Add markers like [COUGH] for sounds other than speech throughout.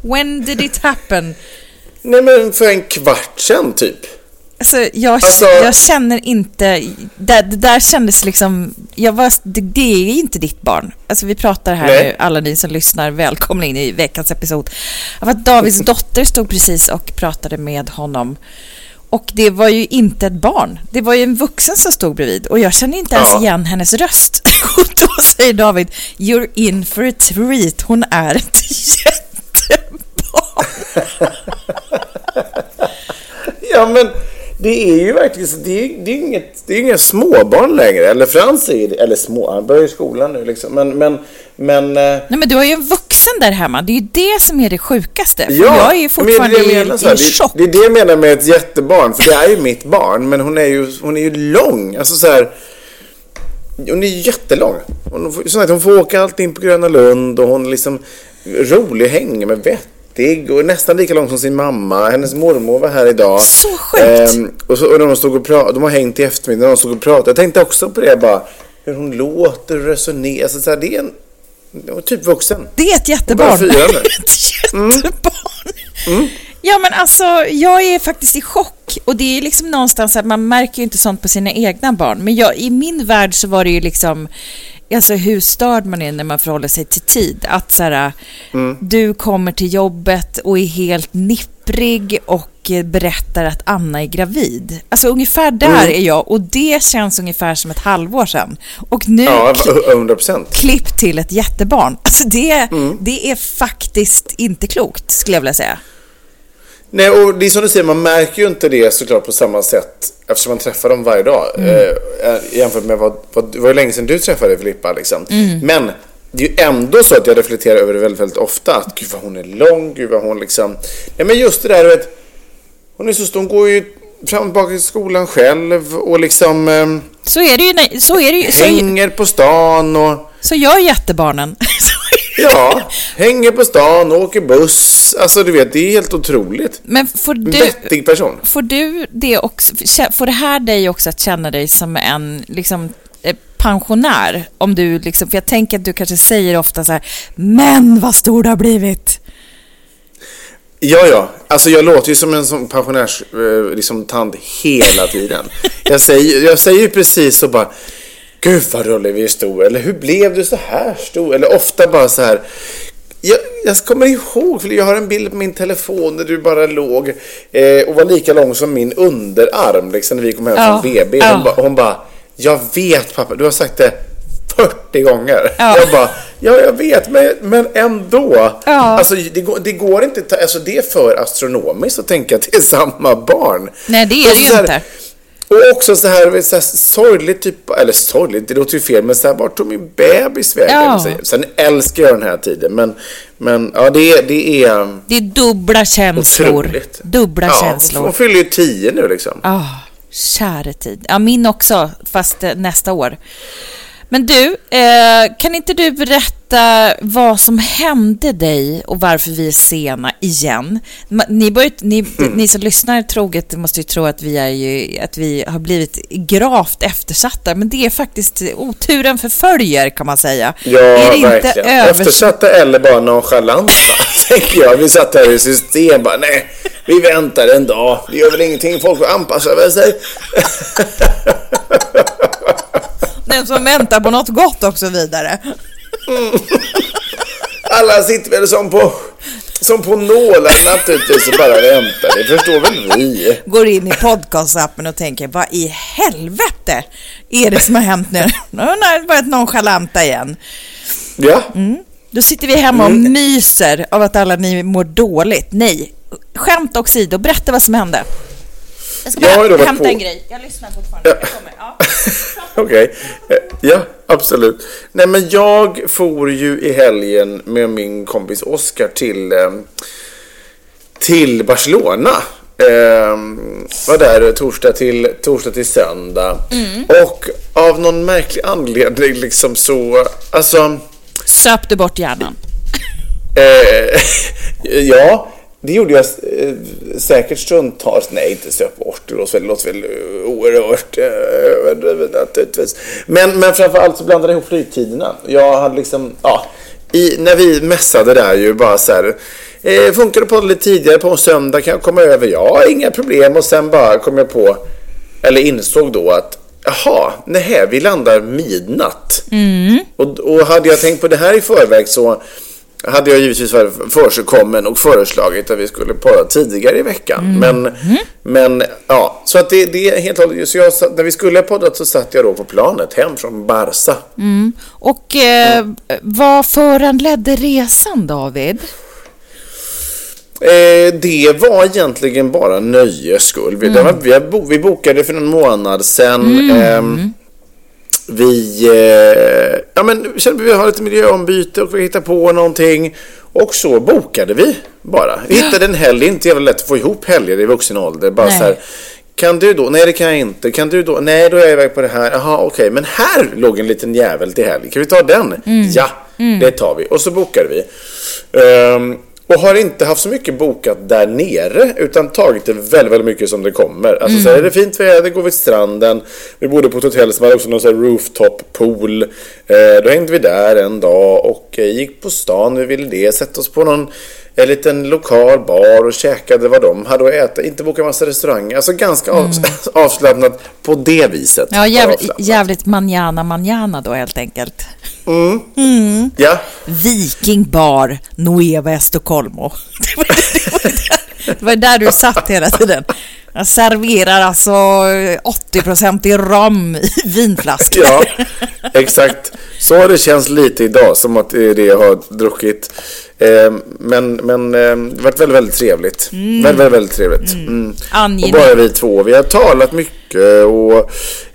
When did it happen? Nej men för en kvart sedan typ. Alltså, jag, Alltså- jag känner inte... Det, det där kändes liksom... Jag var, det, det är inte ditt barn. Alltså vi pratar här Nej. nu, alla ni som lyssnar, välkomna in i veckans episod. Av att Davids [LAUGHS] dotter stod precis och pratade med honom. Och det var ju inte ett barn. Det var ju en vuxen som stod bredvid. Och jag känner inte ens Ja. igen hennes röst. Och [LAUGHS] då säger David, you're in for a treat. Hon är ett [LAUGHS] jättebarn. [LAUGHS] Ja men det är ju verkligen. Det är, det är, inget, det är inga småbarn längre. Eller Frans är ju. Eller små, han börjar i skolan nu liksom. Men, men, men... eh, Nej men du har ju en vuxen där hemma. Det är ju det som är det sjukaste. För Ja, jag är ju fortfarande det i, menar, i här, chock. Det, det är det jag menar med ett jättebarn. För det är ju mitt barn. Men hon är ju, hon är ju lång. Alltså så här. Hon är ju jättelång. Hon, får- hon får åka alltid in på Gröna Lund och hon är liksom rolig, hänger med vettig och nästan lika lång som sin mamma. Hennes mormor var här idag. Så sjukt. Ehm, och, så, och de, stod och pratade, de har hängt i eftermiddag och de stod och pratade. Jag tänkte också på det bara. Hur hon låter och resonerar. Alltså, så här, det är en det typ vuxen. Det är ett jättebarn. Fyra nu. [LAUGHS] ett jättebarn. Ja men alltså, jag är faktiskt i chock. Och det är liksom någonstans att man märker ju inte sånt på sina egna barn. Men jag, i min värld så var det ju liksom, alltså hur störd man är när man förhåller sig till tid. Att så här, du kommer till jobbet och är helt nipprig och berättar att Anna är gravid. Alltså ungefär där är jag och det känns ungefär som ett halvår sedan. Och nu Ja, kli- 100 procent. klipp till ett jättebarn. Alltså det, Mm. det är faktiskt inte klokt, skulle jag vilja säga. Nej, och det är som du säger, man märker ju inte det såklart på samma sätt eftersom man träffar dem varje dag. Mm. Eh, jämfört med vad, vad, det var ju länge sedan du träffade Filippa liksom. Mm. Men det är ju ändå så att jag reflekterar över det väldigt, väldigt ofta. Att gud vad hon är lång, gud vad hon liksom... Nej men just det där, du vet. Hon är så stor, hon går ju fram och tillbaka till skolan själv och liksom ehm, Så är det ju, så är det ju, hänger på stan och... så gör jättebarnen. [LAUGHS] Ja, hänger på stan, åker buss. Alltså du vet, det är helt otroligt. Men får du, Vettig person. får du det också, får det här dig också att känna dig som en liksom, eh, pensionär? Om du liksom, för jag tänker att du kanske säger ofta så här, men vad stor du har blivit. Ja, ja. Alltså jag låter ju som en sån pensionärs eh, liksom, tand hela tiden. [LAUGHS] jag, säger, jag säger ju precis så bara Gud vad du har blivit stor. Eller hur blev du så här stor? Eller ofta bara så här jag, jag kommer ihåg, för jag har en bild på min telefon där du bara låg eh, och var lika lång som min underarm liksom, när vi kom hem Ja, från BB. ja. Hon, ba, hon bara, jag vet pappa, du har sagt det 40 gånger. Ja. Jag bara, ja jag vet, men, men ändå. Ja. Alltså det går, det går inte, alltså det är för astronomiskt att tänka att det är samma barn. Nej, det är det ju inte. Och också så här, så här sorgligt, typ, eller sorgligt, det låter ju fel, men så här, vart tog min bebis vägen? Ja. Sen älskar jag den här tiden, men, men ja, det är... Det är Det är dubbla känslor. Otroligt. Dubbla ja, känslor. Hon fyller ju tio nu liksom. Ah. Käre tid. Ja, min också, fast eh, nästa år. Men du, eh, kan inte du berätta vad som hände dig och varför vi är sena igen? Ni, börjat, ni, Mm. ni som lyssnar troget måste ju tro att vi, är ju, att vi har blivit gravt eftersatta, men det är faktiskt oturen förföljer kan man säga. Ja, är det inte verkligen. övers- Eftersatta eller bara nonchalanta, [LAUGHS] tänker jag. Vi satt här i system bara, nej, vi väntar en dag. Det gör väl ingenting, folk får anpassa väl sig. [LAUGHS] Den som väntar på något gott och så vidare. Alla sitter väl som på, som på nålar naturligtvis och bara väntar. Det förstår väl vi. Går in i podcastappen och tänker, vad i helvete är det som har hänt nu? Nu har det börjat nonchalanta igen. Ja, Då sitter vi hemma och myser av att alla ni mår dåligt. Nej, skämt åsido, berätta vad som hände. Jag ska Jag bara varit hämta på- en grej. Jag lyssnar fortfarande. Ja. Jag kommer. Ja. [LAUGHS] okej. Eh, Ja, absolut. Nej, men jag for ju i helgen med min kompis Oskar till, eh, till Barcelona. Eh, var där torsdag till, torsdag till söndag. Och av någon märklig anledning liksom så, alltså... Söp du bort hjärnan? Eh, [LAUGHS] ja, det gjorde jag eh, säkert stundtals. Nej, inte söp bort. Det låter väl, låter väl eh, oerhört eh, överdrivet naturligtvis. Men, men framförallt så blandade jag ihop flygtiderna. Jag hade liksom, ja, i, när vi mässade där ju bara så här. Eh, funkar det på lite tidigare på en söndag? Kan jag komma över? Ja, inga problem. Och sen bara kom jag på, eller insåg då att Jaha, nej, vi landar midnatt. Och, och hade jag tänkt på det här i förväg så hade jag givetvis varit försigkommen och föreslagit att vi skulle podda tidigare i veckan. Men, men ja, så att det, det är helt och hållet. Så jag, när vi skulle ha poddat så satt jag då på planet hem från Barca. Och eh, vad föranledde resan, David? Eh, det var egentligen bara nöjes skull. Vi, var, vi, bokade för en månad sedan. ehm, vi, eh, ja, men, vi kände vi har lite miljöombyte och vi hittar på någonting. Och så bokade vi bara. Vi hittade en helg. Inte jävla lätt att få ihop helger i vuxen ålder. Bara Nej. så här, kan du då? Nej, det kan jag inte. Kan du då? Nej, då är jag iväg på det här. Jaha, okej. Men här låg en liten jävel till helg. Kan vi ta den? Ja, det tar vi. Och så bokade vi. Ehm, och har inte haft så mycket bokat där nere utan tagit det väldigt, väldigt mycket som det kommer. Alltså så här, är det fint väder, går vi till stranden. Vi bodde på ett hotell som hade också någon sån rooftop pool. Eh, då hängde vi där en dag och eh, gick på stan. Vi ville det. Sätta oss på någon en liten lokal bar och käkade vad de hade att äta. Inte boka massa restauranger. Alltså ganska av, [LAUGHS] avslappnat på det viset. Ja, jävligt, jävligt manjana manjana då helt enkelt. Ja, Viking bar Nueva Estocolmo. [LAUGHS] Det var, det, var där, det var där du satt hela tiden. Jag serverar alltså 80% i rom i vinflaskor. Ja, exakt. Så har det känts lite idag, som att det är det jag har druckit. Eh, men men eh, det har varit väldigt, väldigt trevligt. Väldigt, väldigt, väldigt trevligt. Mm. Och Angenämt. bara vi två. Vi har talat mycket och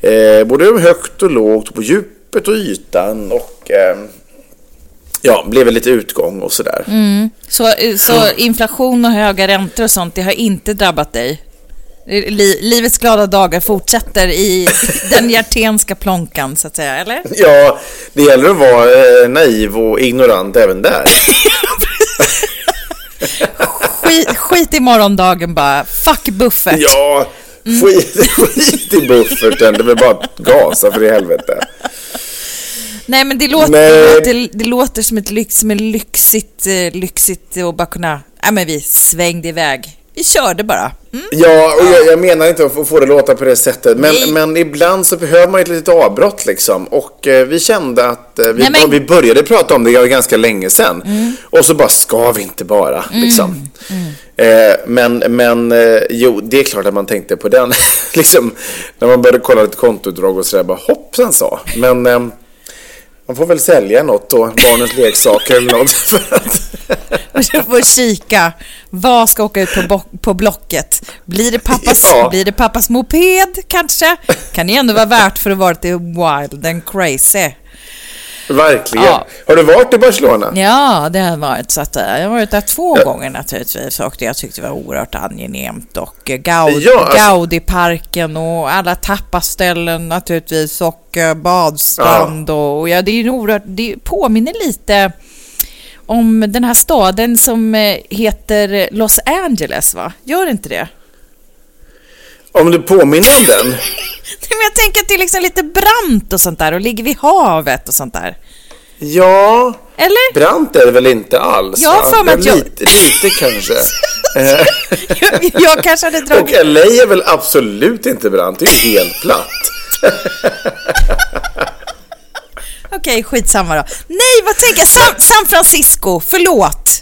eh, både högt och lågt, på djupet och ytan och eh, ja, blev lite utgång och sådär. Så, så inflation och höga räntor och sånt, det har inte drabbat dig? Li, livets glada dagar fortsätter i [LAUGHS] den hjärtenska plånkan, så att säga, eller? Ja, det gäller att vara eh, naiv och ignorant även där. [LAUGHS] Skit, skit i morgondagen bara. Fuck buffert. Ja, skit, skit i bufferten. Det är väl bara att gasa för i helvete. Nej, men det låter, Nej. det låter, det låter som ett lyx, som en lyxigt, eh, lyxigt att bara kunna... Nej, men vi svängde iväg. Vi körde bara. Mm. Ja, och jag, jag menar inte att få- det att låta på det sättet. Nej. Men, men ibland så behöver man ett litet avbrott liksom. Och eh, vi kände att eh, vi, Nej, men- vi började prata om det ganska länge sedan. Och så bara, ska vi inte bara? Liksom. Eh, men men eh, jo, det är klart att man tänkte på den. [LAUGHS] liksom, när man började kolla lite kontoutdrag och sådär, bara hoppsan sa. Men eh, man får väl sälja något då, barnens leksaker eller något. [LAUGHS] För att, Du får kika. Vad ska åka ut på, på Blocket? Blir det, pappas, Ja. blir det pappas moped kanske? Kan det ändå vara värt för att vara lite wild and crazy. Verkligen. Ja. Har du varit i Barcelona? Ja, det har varit så att eh, jag har varit där två gånger naturligtvis och det jag tyckte det var oerhört angenämt och Gaud, Ja, alltså- Gaudiparken och alla tappaställen naturligtvis och eh, badstrand och, och ja, det är oerhört, det påminner lite om den här staden som eh, heter Los Angeles va? Gör inte det? Om du påminner om den? [LAUGHS] Nej, Men jag tänker att det är liksom lite brant och sånt där och ligger vid havet och sånt där. Ja, Eller? brant är det väl inte alls? Jag har för mig att jag- Lite, lite kanske. [LAUGHS] Jag, jag kanske hade Och dragit... LA är väl absolut inte brant, det är ju helt platt. [LAUGHS] Okej, skitsamma då. Nej, vad tänker jag? San, San Francisco, förlåt.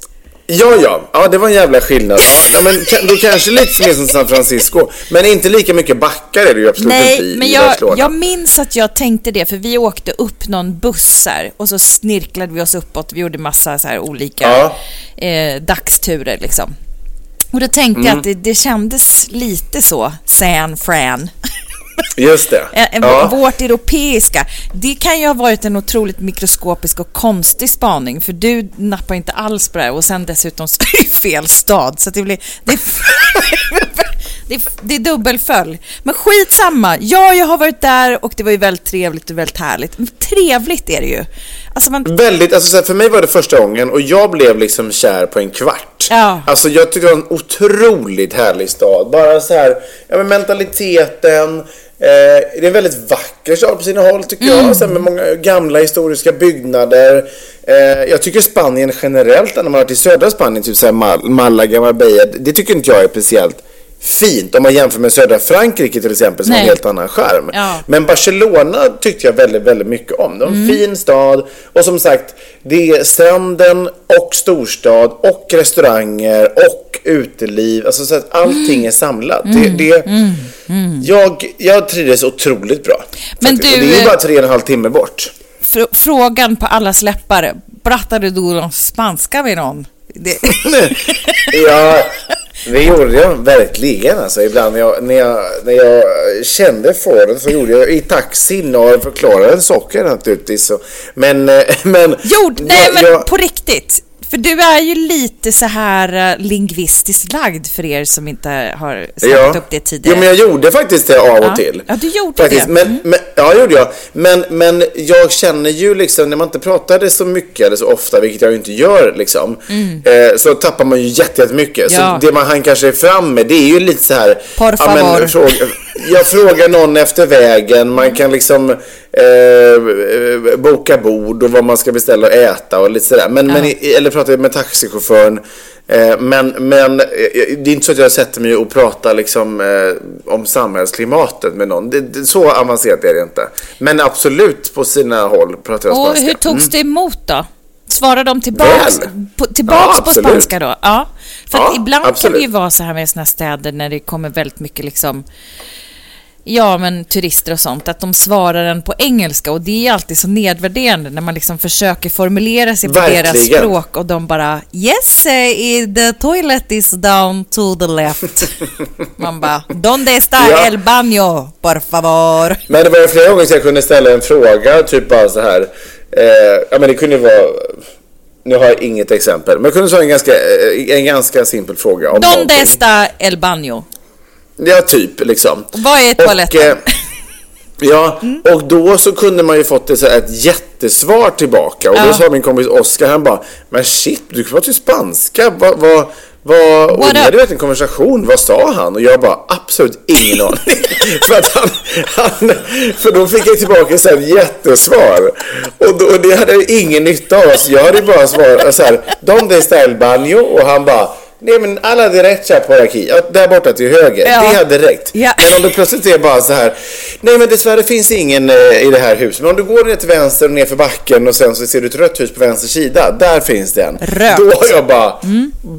Ja, ja, ja, det var en jävla skillnad. Ja, men då kanske lite mer som San Francisco. Men inte lika mycket backar är det ju absolut inte Nej, i, men jag, Barcelona. jag minns att jag tänkte det, för vi åkte upp någon buss här och så snirklade vi oss uppåt. Vi gjorde massa så här olika Ja. eh, dagsturer liksom. Och då tänkte Mm. jag att det, det kändes lite så, San Fran. Just det. Eh, eh, Ja. Vårt europeiska. Det kan ju ha varit en otroligt mikroskopisk och konstig spaning, för du nappar inte alls på det här och sen dessutom det fel stad, så det blir... Det, [LAUGHS] det, det är dubbelfölj. Men skitsamma. Ja, jag har varit där och det var ju väldigt trevligt och väldigt härligt. Trevligt är det ju. Alltså man... Väldigt, alltså för mig var det första gången och jag blev liksom kär på en kvart. Ja. Alltså jag tyckte det var en otroligt härlig stad. Bara så här, ja men mentaliteten. Eh, det är en väldigt vacker stad på sina håll tycker Mm. jag. Här, med många gamla historiska byggnader. Eh, jag tycker Spanien generellt, när man har varit i södra Spanien, typ så här Mal- Malaga, Marbella, det tycker inte jag är speciellt fint om man jämför med södra Frankrike till exempel som har en Nej. helt annan charm. Ja. Men Barcelona tyckte jag väldigt, väldigt mycket om. Det var en fin stad och som sagt, det är stranden och storstad och restauranger och uteliv. Alltså så att allting är samlat. Det, det, Jag, jag trivdes otroligt bra. Men faktiskt. du, och det är ju bara tre och en halv timme bort. Fr- frågan på allas läppar. Pratade du om spanska med någon? Det... [LAUGHS] Ja, det gjorde jag verkligen. Alltså, ibland när jag, när, jag, när jag kände för det så gjorde jag i taxin och förklarade en saker naturligtvis. Så. Men, eh, men... Jo, nej jag- men jag- på riktigt. För du är ju lite så här uh, lingvistiskt lagd för er som inte har sagt upp det tidigare. Jo, men jag gjorde faktiskt det av och Ja. till. Ja, du gjorde faktiskt. det. Men, men, ja, gjorde jag. Men, men jag känner ju liksom, när man inte pratade så mycket eller så ofta, vilket jag ju inte gör liksom, eh, så tappar man ju jätte- jättemycket. Mm. Ja. Så det man han kanske är fram med, det är ju lite så här... Por favor. fråga, jag frågar någon efter vägen, man kan liksom eh, boka bord och vad man ska beställa och äta och lite sådär. Men, men, i- eller prata med taxichauffören. Eh, men, men eh, det är inte så att jag sätter mig och pratar liksom, eh, om samhällsklimatet med någon. Det, det, så avancerat är det inte. Men absolut på sina håll pratar jag Och spanska. hur togs Mm. det emot då? Svarar de tillbaks, på, tillbaks Ja, på spanska då? Ja. För Ja, ibland kan absolut. det ju vara så här med såna städer när det kommer väldigt mycket liksom Ja, men turister och sånt, att de svarar en på engelska och det är alltid så nedvärderande när man liksom försöker formulera sig på deras Verkligen. språk och de bara Yes, the toilet is down to the left. [LAUGHS] Man bara Donde está Ja. el baño, por favor? Men det var flera gånger så jag kunde ställa en fråga, typ bara så här. Eh, ja men det kunde ju vara, nu har jag inget exempel, men det kunde vara en ganska, eh, en ganska simpel fråga. Om Donde någonting. está el baño? Ja, typ liksom. Vad är toaletten? eh, ja, Mm. och då så kunde man ju fått ett, ett jättesvar tillbaka. Och då Ja. sa min kompis Oskar, han bara, men shit, du pratar ju spanska. Vad, vad, vad, och vi hade varit en konversation, vad sa han? Och jag bara, absolut ingen aning. [LAUGHS] för, att han, han, för då fick jag tillbaka ett så här jättesvar. Och, då, och det hade ingen nytta av. Så jag hade bara svarat så här, donde está el baño? Och han bara, Nej men alla derecha på aquí, ja, där borta till höger. Ja. Det hade räckt. Ja. Men om det plötsligt är bara så här, nej men dessvärre finns ingen eh, i det här huset. Men om du går ner till vänster och ner för backen och sen så ser du ett rött hus på vänster sida, där finns den. Rött. Då har jag bara,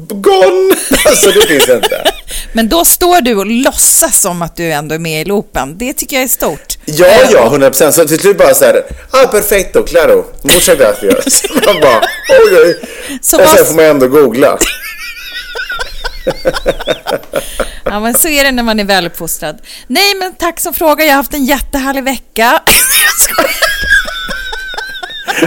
gone! [LAUGHS] Alltså det finns inte. [LAUGHS] Men då står du och låtsas som att du ändå är med i loopen. Det tycker jag är stort. Ja, ja, 100 procent. Så till slut bara så här, ah perfecto, claro, muchas [LAUGHS] gracias. Man bara, oj, oj. Så och sen får man ändå googla. [LAUGHS] Ja, men så är det när man är väluppfostrad. Nej, men tack som fråga. Jag har haft en jättehärlig vecka. [LAUGHS]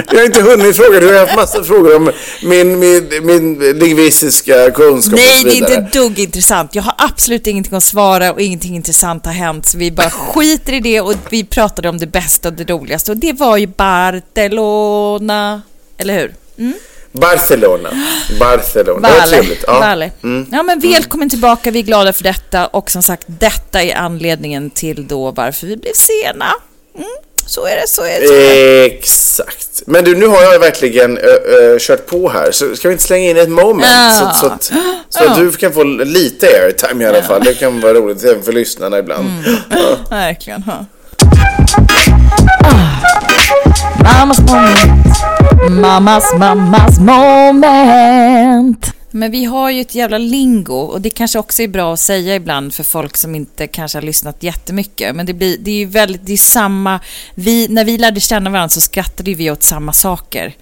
Jag har inte hunnit fråga. Du har haft massa frågor om min, min, min lingvistiska kunskap och Nej, så det är vidare. inte dugg intressant. Jag har absolut ingenting att svara och ingenting intressant har hänt. Så vi bara [LAUGHS] skiter i det och vi pratade om det bästa och det roligaste. Och det var ju Barcelona. Eller hur? Barcelona. Barcelona. Det var Vale. trevligt. Ja. Vale. Ja, men välkommen tillbaka. Vi är glada för detta. Och som sagt, detta är anledningen till då varför vi blev sena. Mm, så är det, så är det. Så är det. Exakt. Men du, nu har jag verkligen ö, ö, kört på här. Så ska vi inte slänga in ett moment? Ja. Så, så att, så att du kan få lite airtime i alla fall. Det kan vara roligt även för lyssnarna ibland. Mm. Ja. [LAUGHS] Verkligen. Ja. Mammas moment. Mammas, mammas moment. Men vi har ju ett jävla lingo och det kanske också är bra att säga ibland för folk som inte kanske har lyssnat jättemycket. Men det, blir, det är ju väldigt, det är samma, vi, när vi lärde känna varandra så skrattade vi åt samma saker.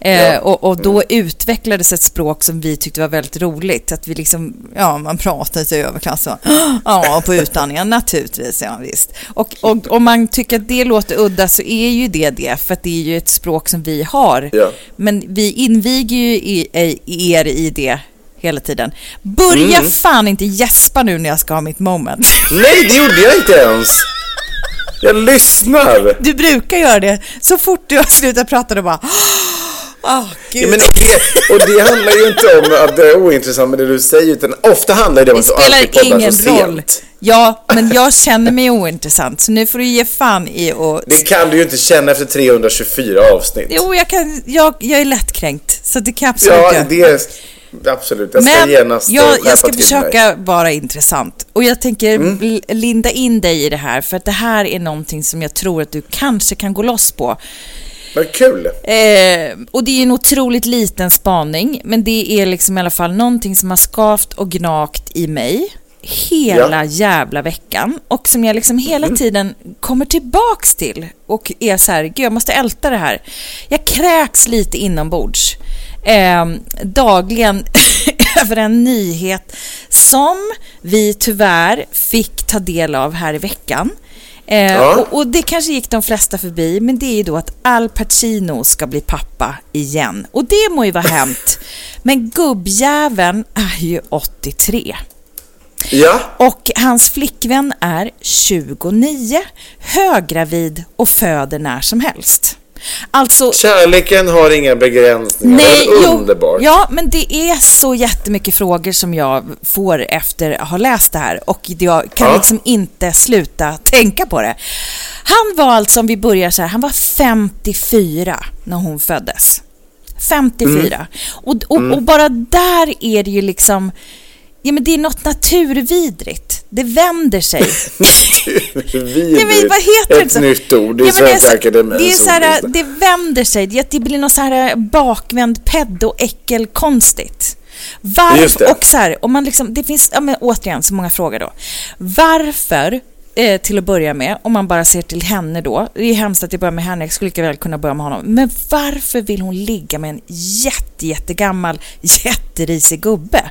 Eh, Ja. och, och då utvecklades ett språk som vi tyckte var väldigt roligt. Att vi liksom, ja man pratar sig överklass och, [GASPS] ja på utandningen naturligtvis, ja visst. Och, och om man tycker att det låter udda så är ju det det, för att det är ju ett språk som vi har. Ja. Men vi inviger ju er i det hela tiden. Börja Mm. fan inte gäspa nu när jag ska ha mitt moment. [LAUGHS] Nej, det gjorde jag inte ens. Jag lyssnar. Du brukar göra det. Så fort du har slutat prata då bara... Åh, gud. Ja, men det, och det handlar ju inte om att det är ointressant med det du säger, utan ofta handlar det om det att du alltid spelar poddar ingen så roll. sent. Ja, men jag känner mig ointressant, så nu får du ge fan i och... Det kan du ju inte känna efter 324 avsnitt. Jo, jag, kan, jag, jag är lättkränkt, så det kan jag absolut Ja, det är absolut. Jag ska Men genast eh, jag, jag ska försöka vara intressant. Och jag tänker Mm. linda in dig i det här, för att det här är någonting som jag tror att du kanske kan gå loss på. Vad kul. Eh, och det är en otroligt liten spaning, men det är liksom i alla fall någonting som har skavt och gnagt i mig hela Ja. jävla veckan och som jag liksom hela Mm. tiden kommer tillbaks till och är så här, gud jag måste älta det här. Jag kräks lite inombords eh, dagligen [LAUGHS] över en nyhet som vi tyvärr fick ta del av här i veckan. Eh, Ja. och, och det kanske gick de flesta förbi, men det är ju då att Al Pacino ska bli pappa igen. Och det må ju vara [LAUGHS] hänt. Men gubbjäveln är ju 83. Ja, Och hans flickvän är 29, höggravid och föder när som helst. Alltså, kärleken har inga begränsningar. Nej, det är jo, underbart. ja, men det är så jättemycket frågor som jag får efter att ha läst det här och jag kan Ja. liksom inte sluta tänka på det. Han var alltså, om vi börjar så här, han var 54 när hon föddes. 54. Och, och, och bara där är det ju liksom, ja men det är något naturvidrigt. Det vänder sig. [LAUGHS] Vidrigt. Ja, men vad heter det Ett så? nytt ord i Ja, det Svenska Akademiens Det är så här, det vänder sig. Det, det blir något så här bakvänd pedo-äckel konstigt. Just Varför, det. och så här, om man liksom, det finns, ja, men återigen så många frågor då. Varför, eh, till att börja med, om man bara ser till henne då, det är hemskt att jag börjar med henne, jag skulle lika väl kunna börja med honom, men varför vill hon ligga med en jätte, jättegammal, [LAUGHS] jätterisig gubbe?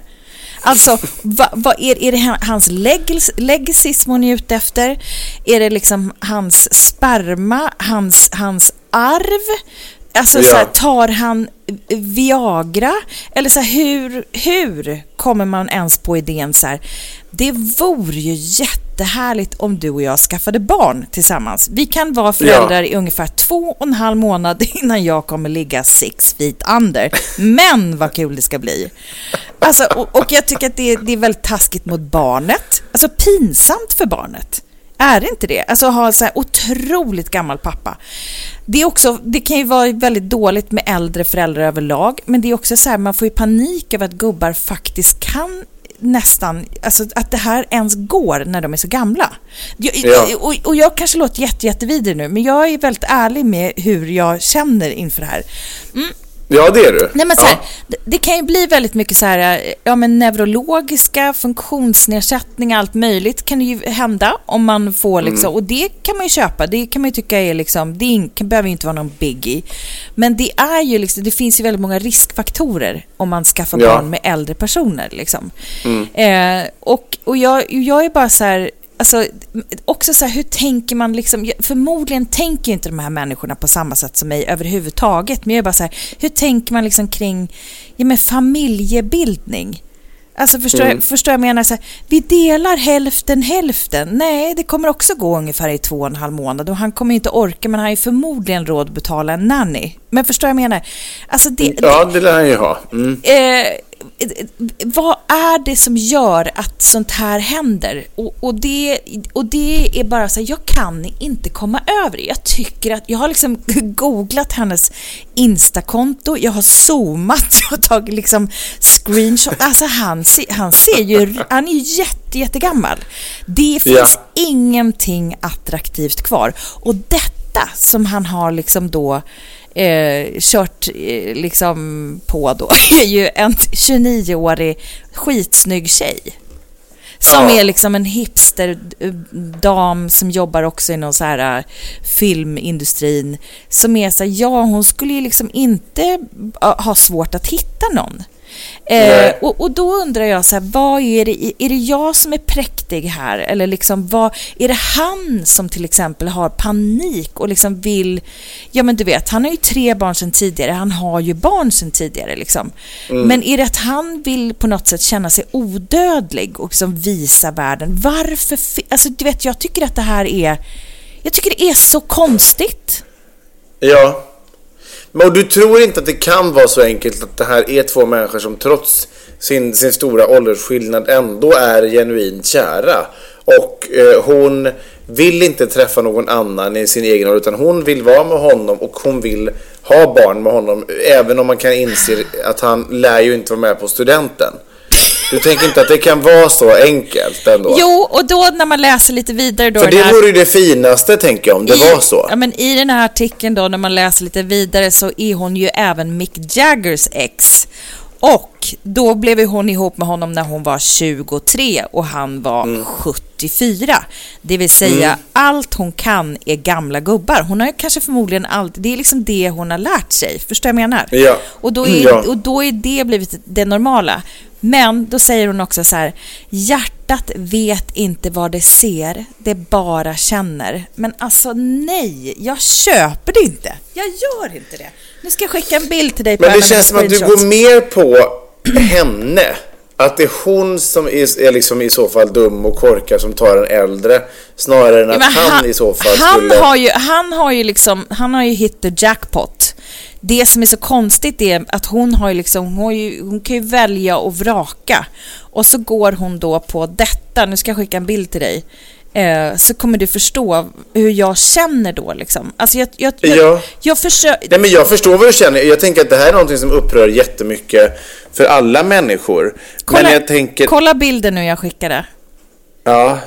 Alltså, vad, va, är, är det hans legacism legacy som hon är ute efter? Är det liksom hans sperma, hans, hans arv? Alltså, Ja. så här, tar han Viagra? Eller så här, hur, hur kommer man ens på idén så här? Det vore ju jättehärligt om du och jag skaffade barn tillsammans. Vi kan vara föräldrar i ungefär två och en halv månad [LAUGHS] innan jag kommer ligga six feet under. Men vad kul det ska bli! Alltså, och, och jag tycker att det, det är väldigt taskigt mot barnet. Alltså pinsamt för barnet. Är det inte det? Alltså ha en så här otroligt gammal pappa. Det, är också, det kan ju vara väldigt dåligt med äldre föräldrar överlag, men det är också så här, man får ju panik över att gubbar faktiskt kan nästan, alltså att det här ens går när de är så gamla. Jag, Ja. och, och jag kanske låter jätte, jättevidrig nu, men jag är väldigt ärlig med hur jag känner inför det här. Ja, det är du. Nej, men så ja. här, det, det kan ju bli väldigt mycket så här, ja, men neurologiska funktionsnedsättningar, allt möjligt kan det ju hända om man får liksom, och det kan man ju köpa, det kan man ju tycka är liksom, det är, behöver ju inte vara någon biggie. Men det är ju liksom, det finns ju väldigt många riskfaktorer om man skaffar Ja. barn med äldre personer liksom. Eh, och och jag, jag är bara så här, alltså, också så här, hur tänker man liksom, förmodligen tänker inte de här människorna på samma sätt som mig överhuvudtaget, men jag är bara så här, hur tänker man liksom kring, ja men familjebildning? Alltså förstår, mm. jag, förstår jag menar så här, vi delar hälften hälften. Nej, det kommer också gå ungefär i två och en halv månad och han kommer inte orka men han har ju förmodligen råd att betala en nanny. Men förstår jag menar? Alltså det, ja, det lär han ju ha. Mm. Eh, vad är det som gör att sånt här händer? Och, och, det, och det är bara så här, jag kan inte komma över det. Jag tycker att, jag har liksom [LAUGHS] googlat hennes Instakonto, jag har zoomat, [LAUGHS] jag har tagit liksom screenshot. Alltså han, han ser ju, han är ju jätte, jättegammal. Det finns ja. ingenting attraktivt kvar. Och detta som han har liksom då eh, kört eh, liksom på då [LAUGHS] är ju en 29-årig skitsnygg tjej. Som ja. är liksom en hipster-dam som jobbar också i någon så här uh, filmindustrin. Som är så här, ja hon skulle ju liksom inte uh, ha svårt att hitta någon. Eh, och, och, då undrar jag, så här, vad är det, är det jag som är präktig här? Eller liksom, vad, är det han som till exempel har panik och liksom vill... Ja, men du vet, han har ju tre barn sedan tidigare. Han har ju barn sedan tidigare. Liksom. Mm. Men är det att han vill på något sätt känna sig odödlig och liksom visa världen? Varför? Alltså, du vet, jag tycker att det här är... Jag tycker det är så konstigt. Ja, men du tror inte att det kan vara så enkelt att det här är två människor som trots sin, sin stora åldersskillnad ändå är genuint kära. Och eh, hon vill inte träffa någon annan i sin egen ålder utan hon vill vara med honom och hon vill ha barn med honom. Även om man kan inse att han lär ju inte vara med på studenten. Du tänker inte att det kan vara så enkelt ändå? Jo, och då när man läser lite vidare då... För det här... vore ju det finaste, tänker jag, om det I, var så. Ja, men i den här artikeln då, när man läser lite vidare, så är hon ju även Mick Jaggers ex. Och då blev hon ihop med honom när hon var 23 och han var mm. 74. Det vill säga, mm. allt hon kan är gamla gubbar. Hon har ju kanske förmodligen allt, det är liksom det hon har lärt sig. Förstår du vad jag menar? Ja. Och, då är, ja. och då är det blivit det normala. Men då säger hon också så här, hjärtat vet inte vad det ser, det bara känner. Men alltså nej, jag köper det inte. Jag gör inte det. Nu ska jag skicka en bild till dig på Men det känns som att du går mer på henne. Att det är hon som är, är liksom i så fall dum och korkad som tar en äldre snarare än att ja, han, han, i så fall han skulle... Har ju, han har ju liksom, han har ju hit the jackpot det som är så konstigt är att hon har ju liksom, hon, ju, hon kan ju välja och vraka. Och så går hon då på detta, nu ska jag skicka en bild till dig. Eh, så kommer du förstå hur jag känner då liksom. Alltså jag, jag, jag, ja. jag försöker... Nej men jag förstår vad du känner. Jag tänker att det här är någonting som upprör jättemycket för alla människor. Kolla, men jag tänker... kolla bilden nu jag skickade. Ja.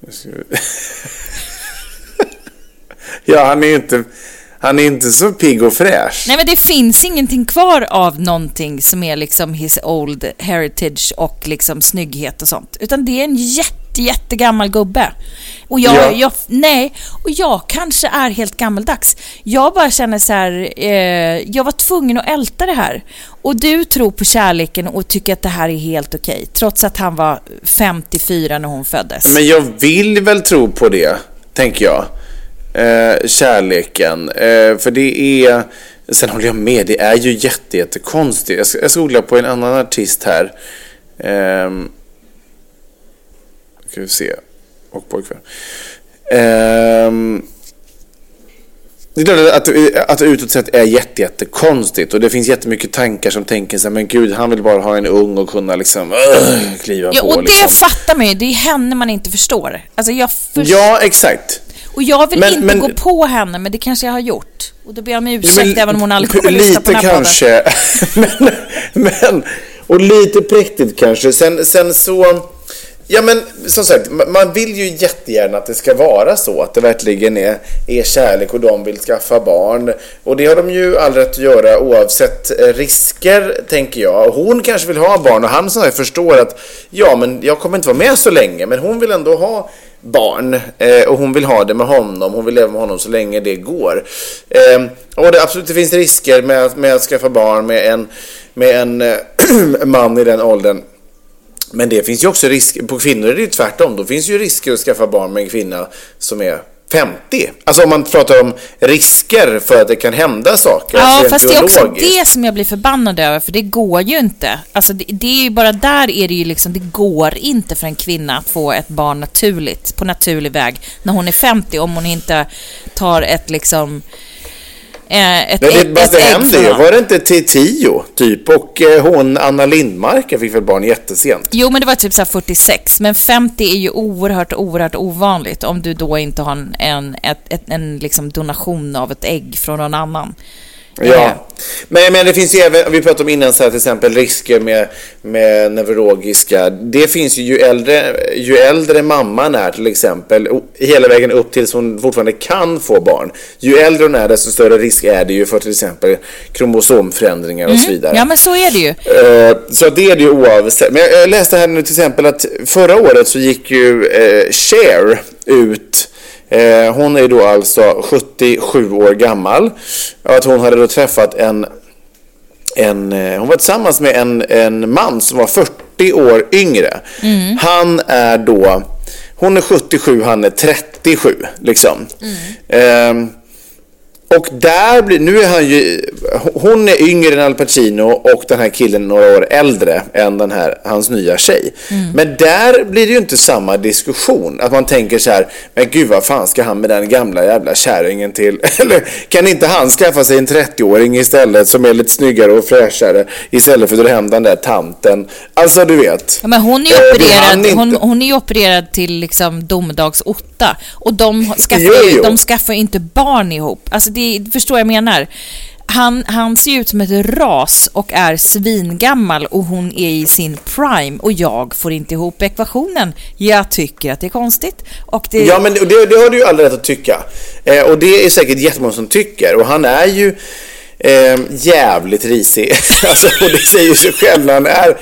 [LAUGHS] ja, han är ju inte... Han är inte så pigg och fräsch. Nej, men det finns ingenting kvar av någonting som är liksom his old heritage och liksom snygghet och sånt. Utan det är en jätte, jättegammal gubbe. Och jag, ja. jag, nej, och jag kanske är helt gammaldags. Jag bara känner så här, eh, jag var tvungen att älta det här. Och du tror på kärleken och tycker att det här är helt okej, okay, trots att han var 54 när hon föddes. Men jag vill väl tro på det, tänker jag eh, kärleken. Eh, för det är, sen håller jag med, det är ju jättejättekonstigt. Jag ska, jag ska på en annan artist här. Eh, ska vi se. Och pojkvän. Eh, det är klart att, att utåt sett är jättejättekonstigt och det finns jättemycket tankar som tänker så här, men gud, han vill bara ha en ung och kunna liksom uh, kliva ja, på. Och det liksom. fattar man ju, det är henne man inte förstår. Alltså jag förstår. Ja, exakt. Och jag vill men, inte men, gå på henne, men det kanske jag har gjort. Och då ber jag om ursäkt men, även om hon aldrig kommer lyssna på den här kanske. [LAUGHS] men, men, och lite präktigt kanske. Sen, sen så... Ja men som sagt, man vill ju jättegärna att det ska vara så, att det verkligen är, är kärlek och de vill skaffa barn. Och det har de ju all rätt att göra oavsett eh, risker, tänker jag. Hon kanske vill ha barn och han som sagt förstår att ja, men jag kommer inte vara med så länge, men hon vill ändå ha barn eh, och hon vill ha det med honom. Hon vill leva med honom så länge det går. Eh, och det absolut det finns risker med, med att skaffa barn med en, med en eh, [CLEARS THROAT] man i den åldern. Men det finns ju också risker, på kvinnor är det ju tvärtom. Då finns ju risker att skaffa barn med en kvinna som är 50. Alltså om man pratar om risker för att det kan hända saker. Ja, alltså fast det är också biologiskt. det som jag blir förbannad över, för det går ju inte. Alltså det, det är ju bara där är det ju liksom, det går inte för en kvinna att få ett barn naturligt, på naturlig väg, när hon är 50, om hon inte tar ett liksom... Eh, ett, det, ett det ägg från ju. Var det inte till tio typ? Och eh, hon Anna Lindmark fick väl barn jättesent? Jo, men det var typ så här 46. Men 50 är ju oerhört, oerhört ovanligt om du då inte har en, en, ett, ett, en liksom donation av ett ägg från någon annan. Eh, Ja. Men, men det finns ju även, vi pratade om innan så här, till exempel risker med, med neurologiska. Det finns ju ju äldre, ju äldre mamman är till exempel, hela vägen upp tills hon fortfarande kan få barn. Ju äldre hon är desto större risk är det ju för till exempel kromosomförändringar och så vidare. Ja, men så är det ju. Eh, Så det är det ju oavsett. Men jag- läste här nu till exempel att förra året så gick ju eh, Cher ut. Eh, hon är då alltså 77 år gammal. Att hon hade då träffat en, en eh, hon var tillsammans med en, en man som var 40 år yngre. Han är då, hon är 77, han är 37 liksom. Ehm, och där blir, nu är han ju, hon är yngre än Al Pacino och den här killen några år äldre än den här, hans nya tjej. Men där blir det ju inte samma diskussion. Att man tänker så här, men gud vad fan ska han med den gamla jävla kärringen till? [LAUGHS] Eller kan inte han skaffa sig en 30-åring istället som är lite snyggare och fräschare istället för att dra hem den där tanten? Alltså du vet. Ja, men hon är Eh, ju hann opererad, inte. hon, hon är ju opererad till liksom domedags-Otta. Och de [LAUGHS] skaffar, Jo, ju, jo. de skaffar ju inte barn ihop. Alltså det, förstår vad jag menar? Han, han ser ut som ett ras och är svingammal och hon är i sin prime och jag får inte ihop ekvationen. Jag tycker att det är konstigt. Och det, Ja, men det, det har du ju all rätt att tycka. Eh, och det är säkert jättemånga som tycker. Och han är ju eh, jävligt risig. [LAUGHS] alltså, och det säger sig själv när han är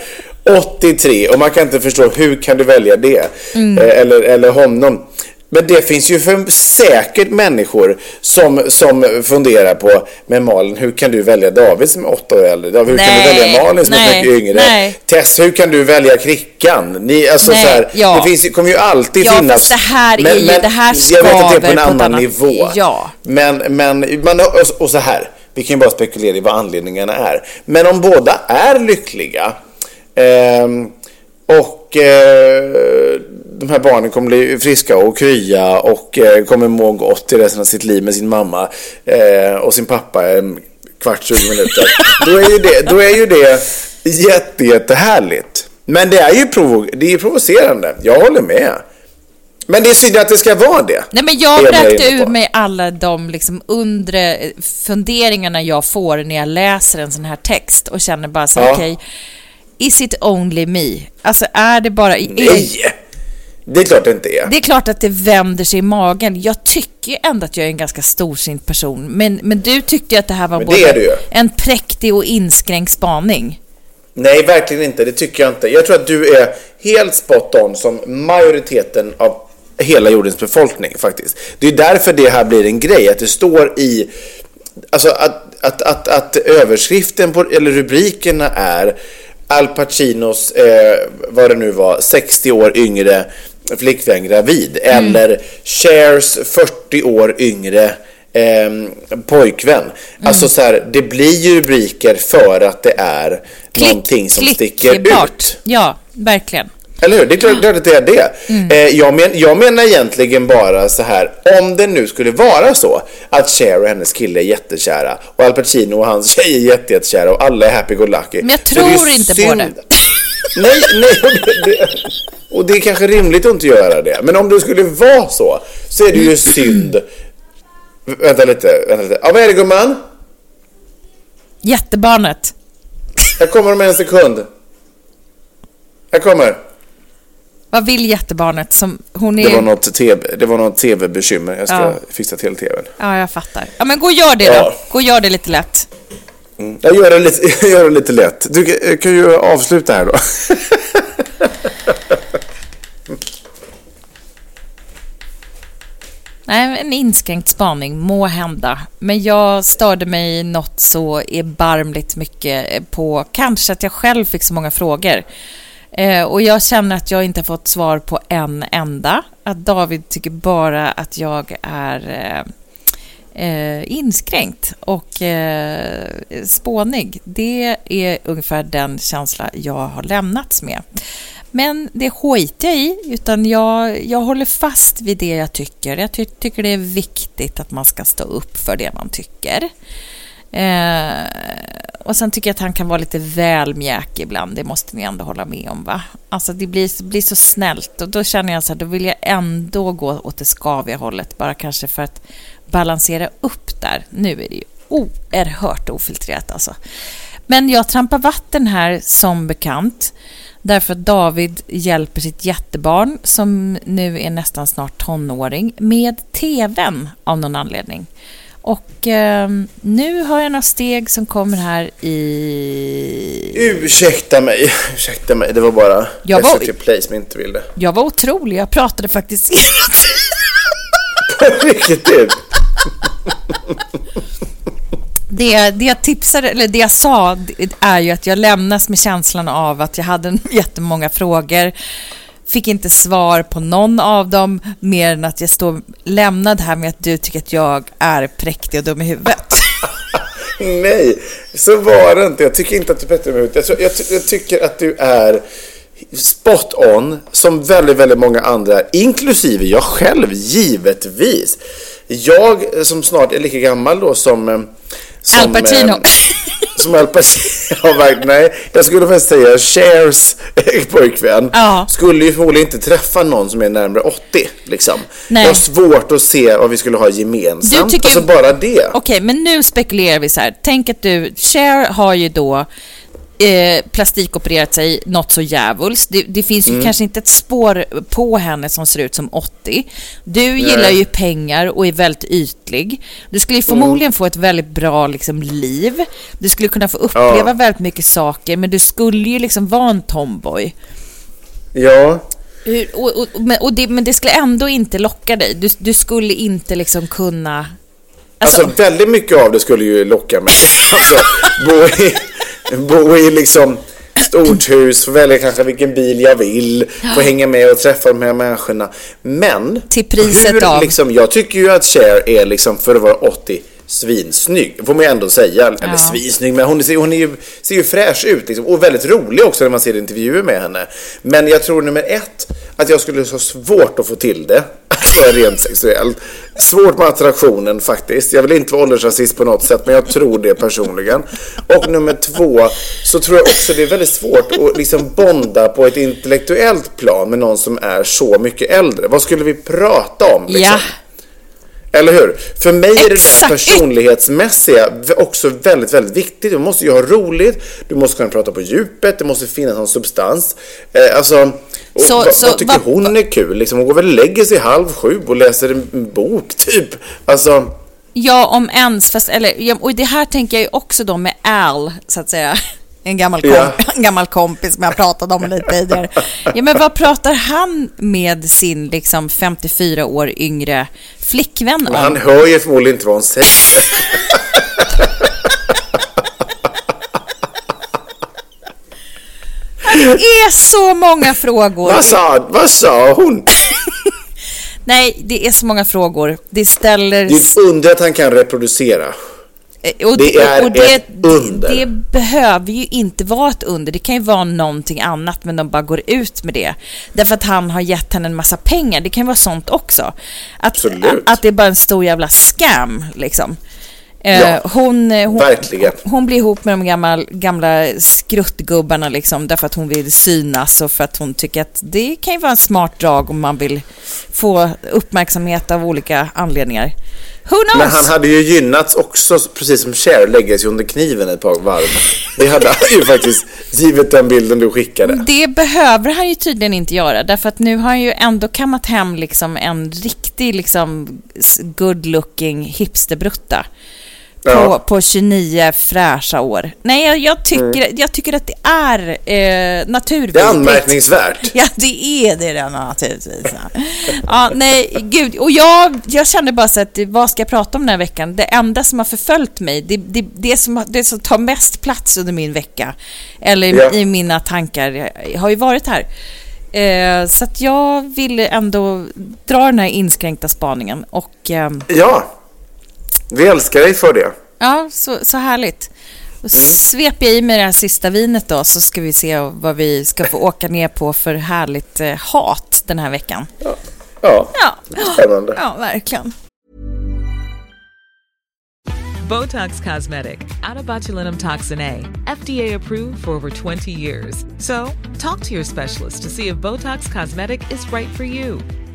83 och man kan inte förstå hur kan du välja det? Eh, eller, eller honom. Men det finns ju för säkert människor som, som funderar på, men Malin, hur kan du välja David som är åtta år äldre? David, hur kan du Nej, välja Malin som är nej, mycket yngre? nej. Tess, hur kan du välja Krickan? Ni, alltså, Nej, så här, ja. Det finns, kommer ju alltid Ja, finnas... fast det här är ju- det här Jag vet att det är på skaver en annan annat- nivå. Ja. Men, men man, och, och så här, vi kan ju bara spekulera i vad anledningarna är. Men om båda är lyckliga ehm, och eh, de här barnen kommer bli friska och krya och eh, kommer må gott i resten av sitt liv med sin mamma eh, och sin pappa en kvart, 20 minuter. Då är ju det, då är ju det jätte, jättehärligt. Men det är ju provo, det är provocerande. Jag håller med. Men det är synd att det ska vara det. Nej, men jag är på. ur mig alla de liksom undre eh, funderingarna jag får när jag läser en sån här text och känner bara så Ja. okej, is it only me? Alltså är det bara... Nej! Det är klart det inte är. Det är klart att det vänder sig i magen. Jag tycker ju ändå att jag är en ganska storsint person. Men, men du tyckte ju att det här var Men både en präktig och inskränkt spaning. Nej, verkligen inte. Det tycker jag inte. Jag tror att du är helt spot on som majoriteten av hela jordens befolkning faktiskt. Det är därför det här blir en grej, att det står i... Alltså att, att, att, att överskriften på, eller rubrikerna är Al Pacinos, eh, vad det nu var, 60 år yngre flickvän gravid. Eller Chers 40 år yngre eh, pojkvän. Alltså så här, det blir ju rubriker för att det är någonting som sticker klickbart. ut. Ja, verkligen. Eller hur? Det är klart, att det är det. Mm. Eh, jag, men, jag menar egentligen bara så här, om det nu skulle vara så att Cher och hennes kille är jättekära och Al Pacino och hans tjej är jätte, jättekära och alla är happy-go-lucky. Men jag tror inte på synd- det. Nej, nej. Och det, det, och det är kanske rimligt att inte göra det. Men om det skulle vara så, så är det ju synd. Vänta lite, vänta lite. Ja, vad är det gumman? Jättebarnet. Jag kommer om en sekund. Jag kommer. Vad vill jättebarnet som hon är... Det var något TV, det var något TV-bekymmer. Jag ska Ja. fixa till TVn. Ja, jag fattar. Ja, men gå och gör det då. Ja. Gå och gör det lite lätt. Mm. Jag gör det lite, [LAUGHS] jag gör det lite lätt. Du kan- kan ju avsluta här då. [LAUGHS] Nej, en inskränkt spaning, må hända. Men jag störde mig något så erbarmligt mycket eh, på kanske att jag själv fick så många frågor. Eh, och jag känner att jag inte har fått svar på en enda. Att David tycker bara att jag är eh, eh, inskränkt och eh, spånig. Det är ungefär den känsla jag har lämnats med. Men det skiter jag i, utan jag, jag håller fast vid det jag tycker. Jag ty tycker det är viktigt att man ska stå upp för det man tycker. Eh, och sen tycker jag att han kan vara lite väl mjäkig ibland, det måste ni ändå hålla med om va? Alltså det blir, blir så snällt och då känner jag så här, då vill jag ändå gå åt det skaviga hållet, bara kanske för att balansera upp där. Nu är det ju oerhört ofiltrerat alltså. Men jag trampar vatten här som bekant. Därför att David hjälper sitt jättebarn, som nu är nästan snart tonåring, med TVn av någon anledning. Och eh, nu har jag några steg som kommer här i... Ursäkta mig, [LAUGHS] ursäkta mig. Det var bara Jag var- SVT Play som inte ville. Jag var otrolig, jag pratade faktiskt [LAUGHS] På riktigt. Det, det jag tipsade, eller det jag sa är ju att jag lämnas med känslan av att jag hade [LAUGHS] jättemånga frågor. Fick inte svar på någon av dem mer än att jag står lämnad här med att du tycker att jag är präktig och dum i huvudet. [LAUGHS] Nej, så var det inte. Jag tycker inte att du är ut. Jag, tror- jag, ty- jag tycker att du är spot on som väldigt, väldigt många andra, inklusive jag själv, givetvis. Jag som snart är lika gammal då som... eh, som Al Pacino. eh, Som Al Pacino. [LAUGHS] Nej, jag skulle faktiskt säga Chers pojkvän. Ja. Skulle ju förmodligen inte träffa någon som är närmare 80. Liksom. Nej. Jag har svårt att se vad vi skulle ha gemensamt. Du tycker- Alltså bara det. Okej, men nu spekulerar vi så här. Tänk att du, Cher har ju då eh, plastikopererat sig något så djävulskt. Det, det finns ju Mm. kanske inte ett spår på henne som ser ut som 80. Du gillar ju pengar och är väldigt ytlig. Du skulle ju Mm. förmodligen få ett väldigt bra liksom, liv. Du skulle kunna få uppleva väldigt mycket saker, men du skulle ju liksom vara en tomboy. Ja. Hur, och, och, men, och det, men det skulle ändå inte locka dig. Du, du skulle inte liksom kunna... Alltså, väldigt mycket av det skulle ju locka mig. [LAUGHS] Alltså, bo i, bo i liksom stort hus, få välja kanske vilken bil jag vill, få hänga med och träffa de här människorna. Men Till priset hur, av- Liksom, jag tycker ju att Cher är liksom, för att vara 80, svinsnygg. får man ju ändå säga. Eller Ja. svinsnygg, men hon, ser, hon är ju, ser ju fräsch ut liksom, och väldigt rolig också när man ser intervjuer med henne. Men jag tror nummer ett, att jag skulle ha svårt att få till det. [LAUGHS] Alltså rent sexuellt. Svårt med attraktionen faktiskt. Jag vill inte vara åldersrasist på något sätt, men jag tror det personligen. Och nummer två, så tror jag också det är väldigt svårt att liksom bonda på ett intellektuellt plan med någon som är så mycket äldre. Vad skulle vi prata om? Liksom? Ja. Eller hur? För mig är det Exakt. där personlighetsmässiga också väldigt, väldigt viktigt. Du måste ju ha roligt, du måste kunna prata på djupet, det måste finnas någon substans. Eh, alltså, Så- vad, så vad tycker vad- hon är kul? Liksom, hon går väl och lägger sig halv sju och läser en bok, typ. Alltså, Ja, om ens. Fast, eller, och det här tänker jag ju också då med Al, så att säga. En gammal, kom, Ja. [LAUGHS] en gammal kompis som jag pratade om lite tidigare. Ja, men vad pratar han med sin liksom 54 år yngre flickvän om? han hör ju förmodligen inte vad hon säger. [LAUGHS] Det är så många frågor. vad, sa, vad sa hon? [LAUGHS] Nej, det är så många frågor. Det ställer... Det är ett under att han kan reproducera. Eh, Och Det är ett under. Det, det behöver ju inte vara ett under. Det kan ju vara någonting annat, men de bara går ut med det. Därför att han har gett henne en massa pengar. Det kan ju vara sånt också. Att, att det är bara en stor jävla scam, liksom. Eh, Ja, hon, eh, hon, verkligen. hon blir ihop med de gamla, gamla skruttgubbarna liksom, därför att hon vill synas och för att hon tycker att det kan ju vara en smart drag om man vill få uppmärksamhet av olika anledningar. Who knows? Men han hade ju gynnats också, precis som Cher, lägga sig under kniven ett par varv. Det hade han ju faktiskt, givet den bilden du skickade. Det behöver han ju tydligen inte göra, därför att nu har han ju ändå kammat hem liksom en riktig liksom good looking hipsterbrutta. På, på 29 fräscha år. Nej, jag, tycker, mm. jag tycker att det är eh, naturvidrigt. Det är anmärkningsvärt. [LAUGHS] Ja, det är det redan naturligtvis. ja, nej, gud. Och jag, jag kände bara så att vad ska jag prata om den här veckan? Det enda som har förföljt mig, det, det, det, som, det som tar mest plats under min vecka, eller ja. i mina tankar, har ju varit här. Eh, så att jag vill ändå dra den här inskränkta spaningen och... Eh, ja, vi älskar dig för det. Ja, så, så härligt. Mm. Sveper jag i mig det här sista vinet då så ska vi se vad vi ska få åka ner på för härligt eh, hat den här veckan. Ja, ja. ja. spännande. Ja, verkligen. Botox Cosmetic, out of botulinum toxin A, FDA approved for over 20 years. So, talk to your specialist to see if Botox Cosmetic is right for you.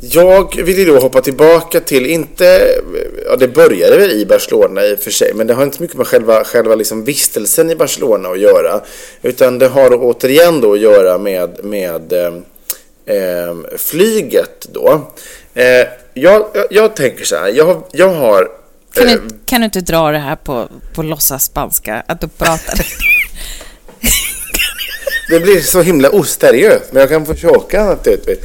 Jag vill ju då hoppa tillbaka till, inte, ja det började väl i Barcelona i och för sig, men det har inte mycket med själva, själva liksom vistelsen i Barcelona att göra. Utan det har återigen då att göra med, med eh, eh flyget då. Eh, jag, jag, jag, tänker så här, jag, jag har... Kan du, eh, kan du inte dra det här på, på låtsas spanska, att du pratar? [LAUGHS] det blir så himla oseriöst, men jag kan försöka naturligtvis.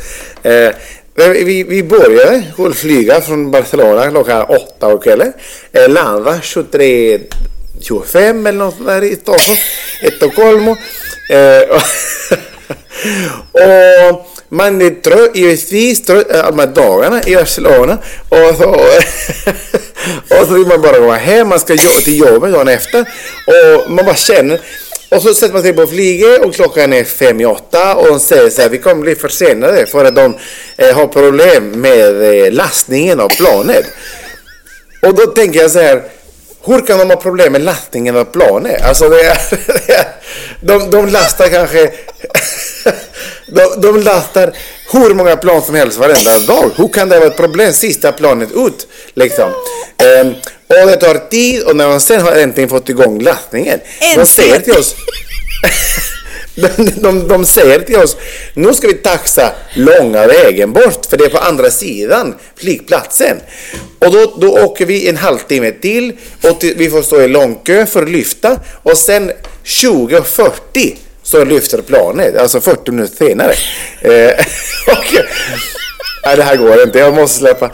Eh, Eh, vi, vi började flyga från Barcelona klockan åtta på kvällen. landade landade 23.25 eller något där i Stockholm. Stockholm. Eh, [LAUGHS] och man är trött, givetvis trött eh, alla dagarna i Barcelona. Och så, [LAUGHS] och så vill man bara gå hem, man ska till jobbet dagen efter. Och man bara känner och så sätter man sig på flyget och klockan är fem i åtta och de säger så här, vi kommer bli försenade för att de eh, har problem med eh, lastningen av planet. Och då tänker jag så här, hur kan de ha problem med lastningen av planet? Alltså det är, det är, de, de lastar kanske [LAUGHS] de, de lastar hur många plan som helst varenda dag. Hur kan det vara ett problem sista planet ut? Liksom. Eh, och det tar tid och när man sen har äntligen fått igång lastningen. De säger till oss [LAUGHS] de, de, de säger till oss, nu ska vi taxa långa vägen bort för det är på andra sidan flygplatsen. Och då, då åker vi en halvtimme till och till, vi får stå i långkö för att lyfta och sen 20.40 så lyfter planet, alltså 40 minuter senare. Eh, [LAUGHS] och, Nej, det här går inte. Jag måste släppa.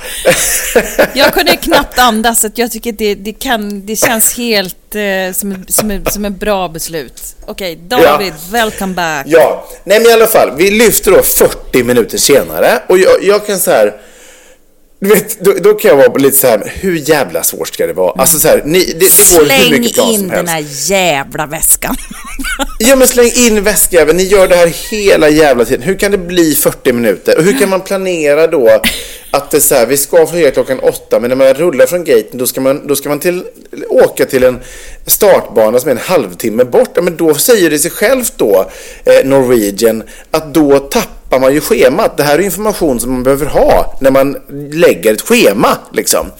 [LAUGHS] jag kunde knappt andas. Så jag tycker det, det, kan, det känns helt eh, som, som, som en bra beslut. Okej, okay, David, ja. welcome back. Ja, nej men i alla fall. Vi lyfter då 40 minuter senare och jag, jag kan så här du vet, då, då, kan jag vara lite så här, hur jävla svårt ska det vara? Mm. Alltså så här, ni, det, det går hur mycket plan som helst. Släng in den här jävla väskan. [LAUGHS] ja, men släng in väskjäveln. Ni gör det här hela jävla tiden. Hur kan det bli 40 minuter? Och hur kan man planera då att det är så här, vi ska flyga klockan åtta, men när man rullar från gaten då ska man, då ska man till, åka till en startbana som är en halvtimme bort. Ja, men då säger det sig självt då, eh, Norwegian, att då tappar man ju schemat. Det här är information som man behöver ha när man lägger ett schema. Liksom.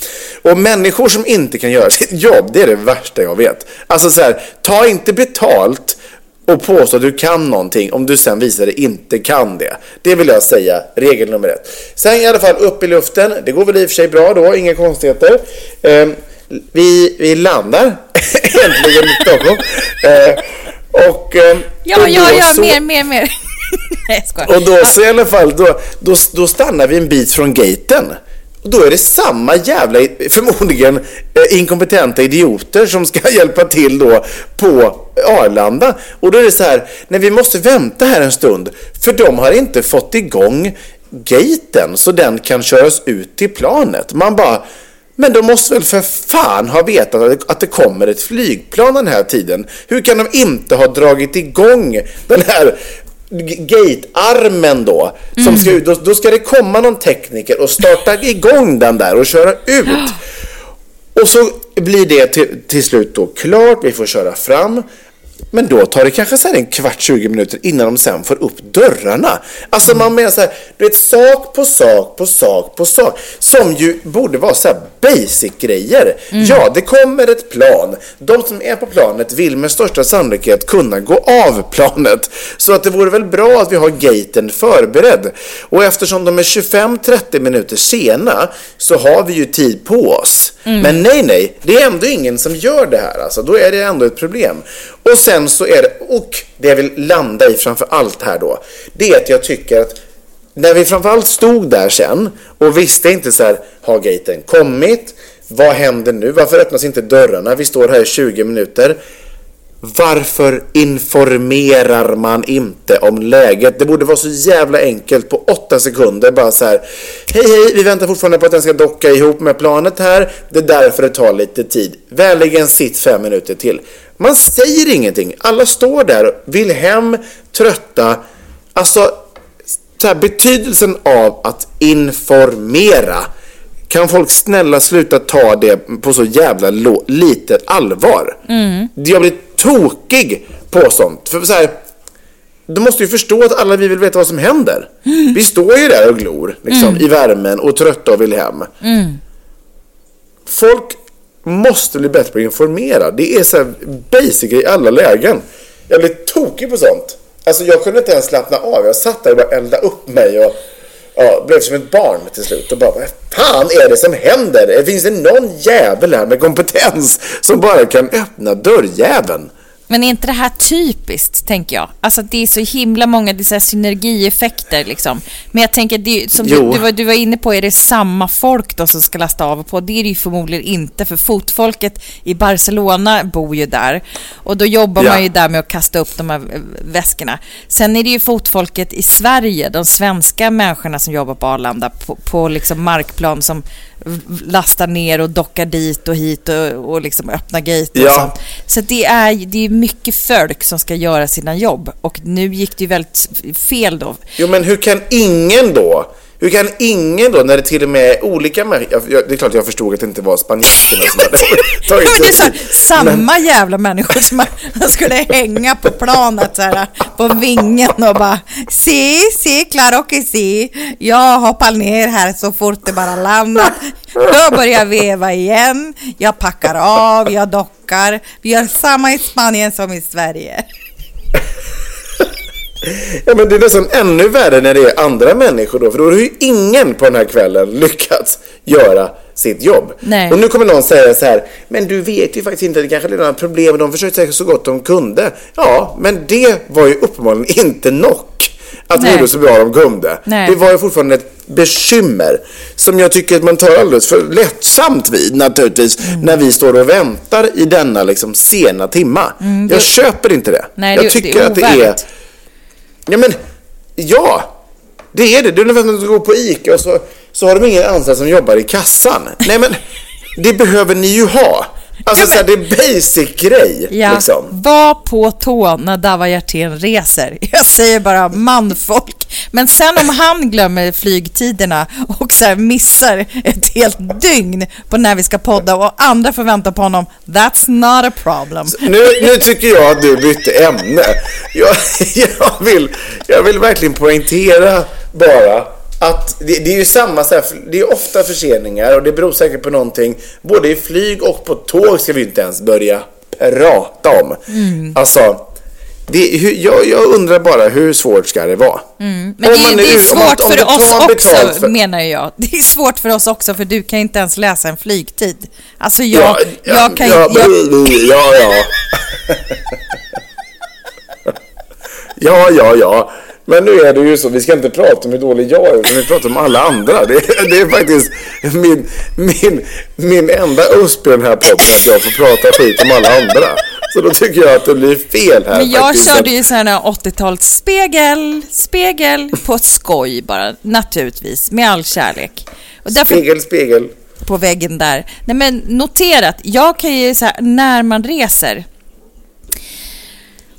Och människor som inte kan göra sitt jobb, det är det värsta jag vet. Alltså så här, ta inte betalt och påstå att du kan någonting om du sen visar dig inte kan det. Det vill jag säga, regel nummer ett. Sen i alla fall upp i luften, det går väl i och för sig bra då, inga konstigheter. Eh, vi, vi landar [LAUGHS] äntligen i Stockholm. Eh, och, eh, ja, ja, ja, så, mer, mer, mer. [LAUGHS] Nej, och då så i alla fall, då, då, då stannar vi en bit från gaten. Och då är det samma jävla, förmodligen eh, inkompetenta idioter som ska [LAUGHS] hjälpa till då på Arlanda. Och då är det så här, nej vi måste vänta här en stund. För de har inte fått igång gaten så den kan köras ut till planet. Man bara, men de måste väl för fan ha vetat att det kommer ett flygplan den här tiden. Hur kan de inte ha dragit igång den här gatearmen då. Som mm. ska, då, då ska det komma någon tekniker och starta igång den där och köra ut. Och så blir det till, till slut då klart, vi får köra fram. Men då tar det kanske så en kvart, 20 minuter innan de sen får upp dörrarna. Alltså man menar så här, du vet sak på sak på sak på sak. Som ju borde vara så här basic-grejer. Ja, det kommer ett plan. De som är på planet vill med största sannolikhet kunna gå av planet. Så att det vore väl bra att vi har gaten förberedd. Och eftersom de är 25-30 minuter sena så har vi ju tid på oss. Men nej, nej, det är ändå ingen som gör det här. Alltså, då är det ändå ett problem. Och sen så är det, och det jag vill landa i framför allt här då, det är att jag tycker att när vi framförallt stod där sen och visste inte så här, har gaten kommit? Vad händer nu? Varför öppnas inte dörrarna? Vi står här i 20 minuter. Varför informerar man inte om läget? Det borde vara så jävla enkelt på åtta sekunder. Bara så här. Hej hej, vi väntar fortfarande på att den ska docka ihop med planet här. Det är därför det tar lite tid. Vänligen sitt fem minuter till. Man säger ingenting. Alla står där, vill hem, trötta. Alltså, så här, betydelsen av att informera. Kan folk snälla sluta ta det på så jävla lite allvar? Jag blir tokig på sånt. För så här, du måste ju förstå att alla vi vill veta vad som händer. Vi står ju där och glor liksom, i värmen och trötta och vill hem. Folk måste bli bättre på att informera. Det är så här basic i alla lägen. Jag blir tokig på sånt. Alltså jag kunde inte ens slappna av. Jag satt där och bara eldade upp mig och ja, blev som ett barn till slut. Och bara, vad fan är det som händer? Finns det någon jävel här med kompetens som bara kan öppna dörrjäveln? Men är inte det här typiskt, tänker jag? Alltså det är så himla många det är synergieffekter liksom. Men jag tänker, det, som du, du, var, du var inne på, är det samma folk då som ska lasta av och på? Det är det ju förmodligen inte, för fotfolket i Barcelona bor ju där. Och då jobbar Ja. man ju där med att kasta upp de här eh, väskorna. Sen är det ju fotfolket i Sverige, de svenska människorna som jobbar på Arlanda, på, på liksom markplan som lastar ner och dockar dit och hit och, och liksom öppnar gate och Ja. sånt. Så det är, det är mycket folk som ska göra sina jobb och nu gick det ju väldigt fel då. Jo, men hur kan ingen då? Hur kan ingen då, när det till och med är olika människor... Det är klart jag förstod att det inte var spanjorerna som hade [LAUGHS] [LAUGHS] tagit men det är så, sig hit. samma jävla människor som man [LAUGHS] skulle hänga på planet så här, på vingen och bara Si, si, claro que si. Jag hoppar ner här så fort det bara landat. Jag börjar veva igen. Jag packar av, jag dockar. Vi gör samma i Spanien som i Sverige. Ja, men det är nästan ännu värre när det är andra människor då, för då har ju ingen på den här kvällen lyckats göra sitt jobb. Nej. Och nu kommer någon säga så här, men du vet ju faktiskt inte, det kanske redan är problem, de försökte säkert så gott de kunde. Ja, men det var ju uppenbarligen inte nog. Att de gjorde så bra de kunde. Nej. Det var ju fortfarande ett bekymmer som jag tycker att man tar alldeles för lättsamt vid naturligtvis Mm. när vi står och väntar i denna liksom sena timma. jag köper inte det. Mm, Nej, jag det- tycker det att det är. Ja, men ja, det är det. Det är ungefär som att du går på ICA och så, så har de ingen anställd som jobbar i kassan. Nej, men det behöver ni ju ha. Alltså, så här, det är basic grej. Ja, Liksom. var på tå när Dava Hjertén reser. Jag säger bara manfolk. Men sen om han glömmer flygtiderna och så missar ett helt dygn på när vi ska podda och andra får vänta på honom, that's not a problem. Nu, nu tycker jag att du bytte ämne. Jag, [LAUGHS] jag, vill, jag vill verkligen poängtera bara att det, det är ju samma, så här, det är ofta förseningar och det beror säkert på någonting. Både i flyg och på tåg ska vi inte ens börja prata om. Alltså, det, hur, jag, jag undrar bara hur svårt ska det vara? Men Om det, man det är man- svårt om för oss också, för- menar jag. Det är svårt för oss också, för du kan inte ens läsa en flygtid. Alltså jag, jag kan ja. Jag, ja, ja. [LAUGHS] ja, ja, ja. Men nu är det ju så, vi ska inte prata om hur dålig jag är, utan vi pratar om alla andra. Det, det är faktiskt min, min, min enda USP i den här podden, att jag får prata skit om alla andra. Så då tycker jag att det blir fel här men jag faktiskt. körde ju sån här 80-tals spegel, spegel på skoj bara, naturligtvis, med all kärlek. Därför, Spegel, spegel. på väggen där. Nej men notera att jag kan ju så här, när man reser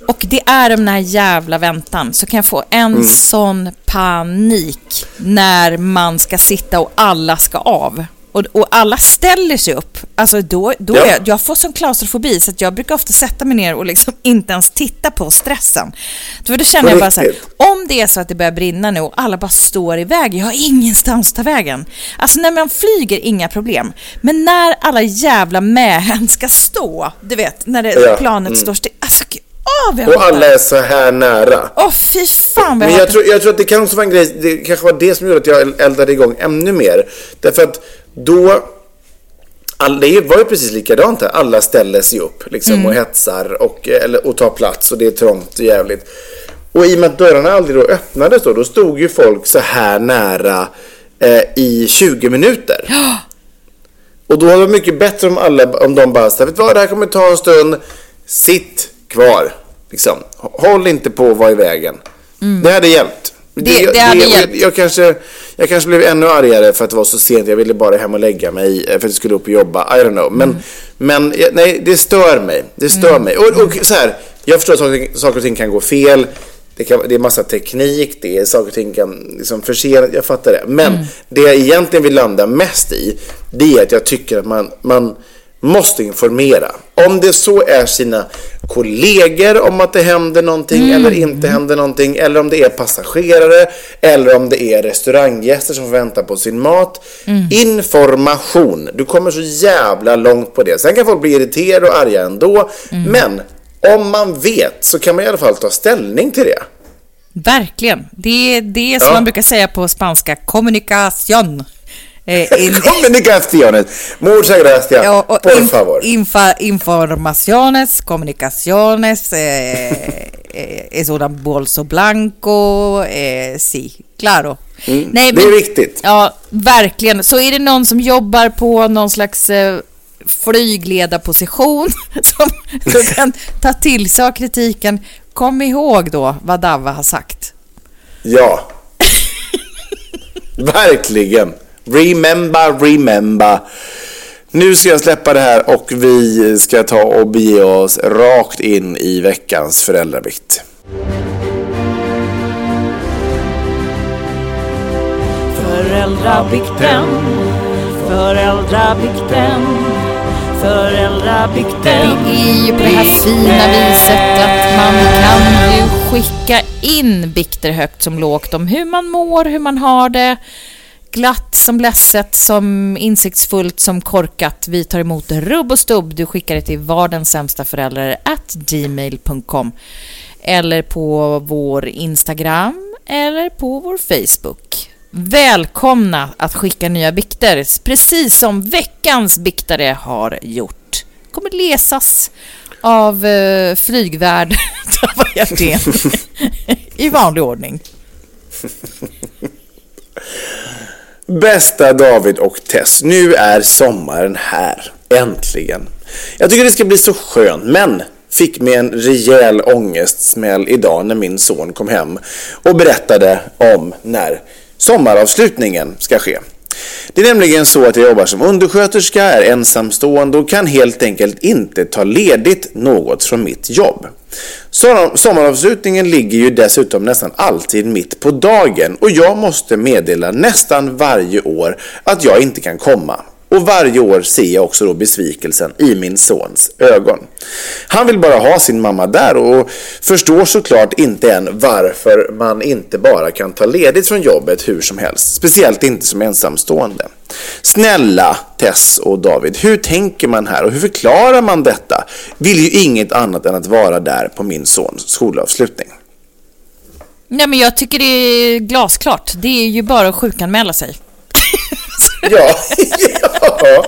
och det är den här jävla väntan så kan jag få en sån panik när man ska sitta och alla ska av. och, och alla ställer sig upp, alltså då, då Ja. jag, jag får sån klaustrofobi så att jag brukar ofta sätta mig ner och liksom [LAUGHS] inte ens titta på stressen. För då känner jag bara så här, om det är så att det börjar brinna nu och alla bara står i vägen, jag har ingenstans att ta vägen. Alltså när man flyger, inga problem. Men när alla jävla [LAUGHS] mähän ska stå, du vet, när det, Ja, planet mm. står still. Alltså, åh, jag Och alla är så här nära. Åh, fy fan vad Men jag jag tror, jag tror att det kan också vara en grej, det kanske var det som gjorde att jag eldade igång ännu mer. Därför att då, all, det var ju precis likadant här, alla ställer sig upp liksom, och hetsar och, eller, och tar plats och det är trångt och jävligt. Och i och med att dörrarna aldrig då öppnades då, då stod ju folk så här nära eh, i 20 minuter. Och då var det mycket bättre om, alla, om de bara sa, vet du vad, det här kommer ta en stund, sitt kvar. Liksom. Håll inte på att vara i vägen. Det hade hjälpt. Mm. Det- det hade jag, hjälpt. Jag, kanske, jag kanske blev ännu argare för att det var så sent. Jag ville bara hem och lägga mig eh, för att jag skulle upp och jobba. I don't know. Men, men ja, nej, det stör mig. Det stör Mm. mig. Och, och så här, jag förstår att saker, saker och ting kan gå fel. Det, kan, det är massa teknik, det är saker och ting kan liksom försena, jag fattar det. Men Mm. det jag egentligen vill landa mest i, det är att jag tycker att man, man måste informera. Om det så är sina kollegor om att det händer någonting eller inte händer någonting, eller om det är passagerare, eller om det är restauranggäster som får vänta på sin mat. Information. Du kommer så jävla långt på det. Sen kan folk bli irriterade och arga ändå, men om man vet så kan man i alla fall ta ställning till det. Verkligen. Det är det som Ja. man brukar säga på spanska, communication. Eh, [LAUGHS] in- Comunicaciones. Muchas gracias. Ja, och Por inf- favor. infa- informaciones, comunicaciones, eh, eh, es un bolso blanco, eh, sí, claro. Nej, Mm. det är viktigt. Ja, verkligen. Så är det någon som jobbar på någon slags eh, flygledarposition [LAUGHS] som som [LAUGHS] kan ta till sig av kritiken, kom ihåg då vad Dava har sagt. Ja. Verkligen. Remember, remember. Nu ska jag släppa det här och vi ska ta och bege oss rakt in i veckans föräldravikt. Föräldrabikten, föräldrabikten, föräldrabikten. Det är ju på det här fina viset att man kan ju skicka in bikter högt som lågt om hur man mår, hur man har det. Glatt som ledset, som insiktsfullt som korkat. Vi tar emot rubb och stubb. Du skickar det till var den sämsta förälder at gmail.com eller på vår Instagram eller på vår Facebook. Välkomna att skicka nya bikter, precis som veckans biktare har gjort. kommer läsas av eh, flygvärd [LAUGHS] Tava Hjertén [LAUGHS] i vanlig ordning. [LAUGHS] Bästa David och Tess, nu är sommaren här. Äntligen. Jag tycker det ska bli så skönt, men fick mig en rejäl ångestsmäll idag när min son kom hem och berättade om när sommaravslutningen ska ske. Det är nämligen så att jag jobbar som undersköterska, är ensamstående och kan helt enkelt inte ta ledigt något från mitt jobb. Sommaravslutningen ligger ju dessutom nästan alltid mitt på dagen och jag måste meddela nästan varje år att jag inte kan komma. Och varje år ser jag också då besvikelsen i min sons ögon. Han vill bara ha sin mamma där och förstår såklart inte än varför man inte bara kan ta ledigt från jobbet hur som helst. Speciellt inte som ensamstående. Snälla Tess och David, hur tänker man här och hur förklarar man detta? Vill ju inget annat än att vara där på min sons skolavslutning. Nej, men jag tycker det är glasklart. Det är ju bara att sjukanmäla sig. Ja, [LAUGHS] ja,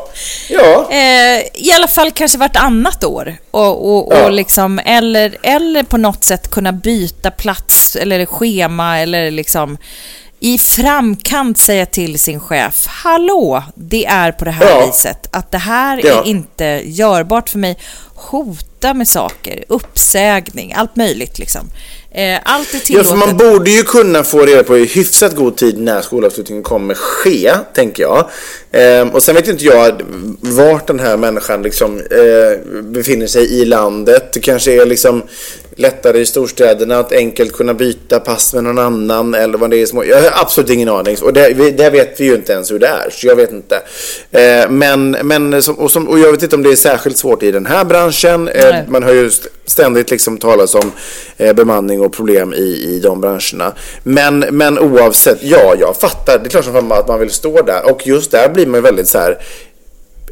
ja. Eh, I alla fall kanske vartannat år. Och, och, och Ja. liksom, eller, eller på något sätt kunna byta plats eller schema eller liksom i framkant säga till sin chef, hallå, det är på det här Ja. viset, att det här Ja. är inte görbart för mig. hota med saker, uppsägning, allt möjligt liksom. Eh, allt är Ja, tillåtet. för man borde ju kunna få reda på i hyfsat god tid när skolavslutningen kommer ske, tänker jag. Ehm, och sen vet inte jag vart den här människan liksom eh, befinner sig i landet. Det kanske är liksom lättare i storstäderna att enkelt kunna byta pass med någon annan eller vad det är. Små. Jag har absolut ingen aning. Och det, vi- det vet vi ju inte ens hur det är, så jag vet inte. Eh, men, men som, och, som, och jag vet inte om det är särskilt svårt i den här branschen. Eh, man hör ju st- ständigt liksom talas om eh, bemanning och problem i, i de branscherna. Men, men oavsett, ja, jag fattar. Det är klart som fan att man vill stå där. Och just där blir man ju väldigt så här,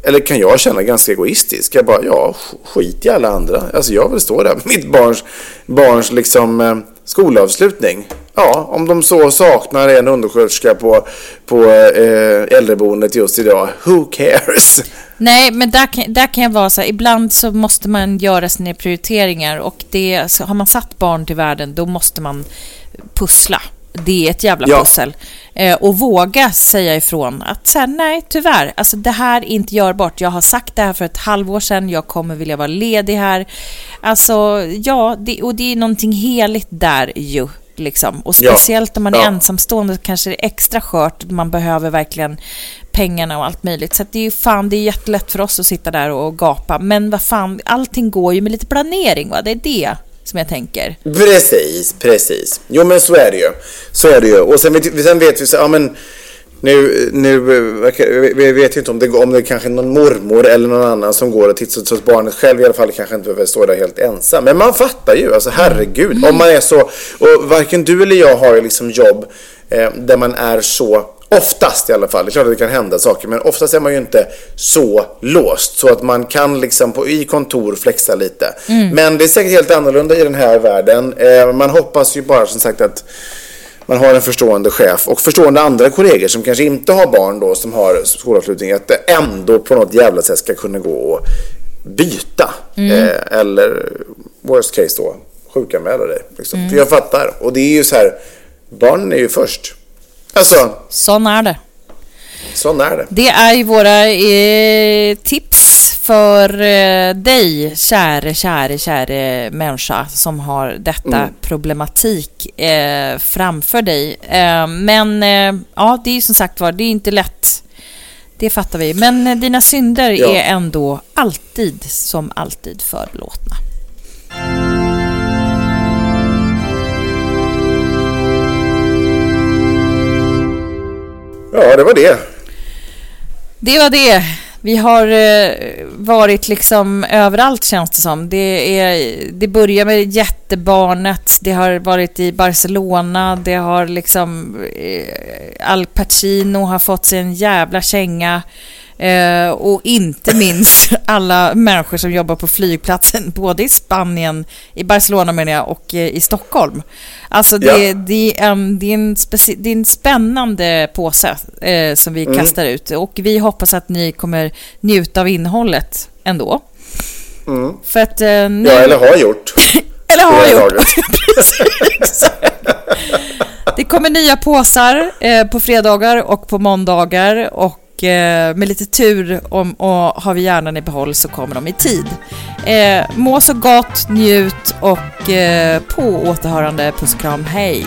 eller kan jag känna ganska egoistisk. Jag bara, ja, skit i alla andra. Alltså jag vill stå där. [LAUGHS] Mitt barns, barns liksom eh, skolavslutning. Ja, om de så saknar en undersköterska på, på eh, äldreboendet just idag. Who cares? Nej, men där kan, där kan jag vara så här, ibland så måste man göra sina prioriteringar och det, har man satt barn till världen då måste man pussla. Det är ett jävla Ja. pussel. Eh, och våga säga ifrån att så här, nej, tyvärr, alltså det här är inte görbart. Jag har sagt det här för ett halvår sedan, jag kommer vilja vara ledig här. Alltså, ja, det, och det är någonting heligt där ju. Liksom. Och Ja. speciellt om man är Ja. ensamstående kanske det är extra skört. Man behöver verkligen pengarna och allt möjligt. Så att det är ju fan, det är jättelätt för oss att sitta där och gapa. Men vad fan, allting går ju med lite planering va? Det är det som jag tänker. Precis, precis. Jo men så är det ju. Så är det ju. Och sen vet, sen vet vi så, ja men nu, nu eh, vi vet ju inte om det, om det är någon mormor eller någon annan som går och tittar så att barnet själv i alla fall kanske inte behöver stå där helt ensam. Men man fattar ju, alltså herregud. Om man är så, och varken du eller jag har ju liksom jobb eh, där man är så Oftast i alla fall, det är klart att det kan hända saker, men oftast är man ju inte så låst så att man kan liksom på, i kontor flexa lite. Men det är säkert helt annorlunda i den här världen. Eh, man hoppas ju bara som sagt att man har en förstående chef och förstående andra kollegor som kanske inte har barn då som har skolavslutning att det ändå på något jävla sätt ska kunna gå och byta. Eh, eller worst case då, sjukanmäla dig. Liksom. För jag fattar. Och det är ju så här, barnen är ju först. Alltså, Sån är det. sån är det. Det är ju våra eh, tips för eh, dig, käre, käre, käre människa som har detta problematik eh, framför dig. Eh, men eh, ja, det är ju som sagt var, det är inte lätt. Det fattar vi. Men eh, dina synder Ja. är ändå alltid som alltid förlåtna. Ja, det var det. Det var det. Vi har eh, varit liksom överallt känns det som. Det, är, det börjar med jättebarnet, det har varit i Barcelona, det har liksom... Eh, Al Pacino har fått sig en jävla känga. Eh, och inte minst [LAUGHS] alla människor som jobbar på flygplatsen, [LAUGHS] både i Spanien, i Barcelona menar jag, och eh, i Stockholm. Alltså det, Ja. det, är, en, det, är, en speci- det är en spännande påse eh, som vi kastar ut och vi hoppas att ni kommer njuta av innehållet ändå. För att eh, nu... Ja, eller har gjort. [LAUGHS] eller har gjort. Precis. Det kommer nya påsar eh, på fredagar och på måndagar och eh, med lite tur om, och har vi hjärnan i behåll så kommer de i tid. Eh, må så gott, njut och eh, på återhörande. Puss och kram, hej!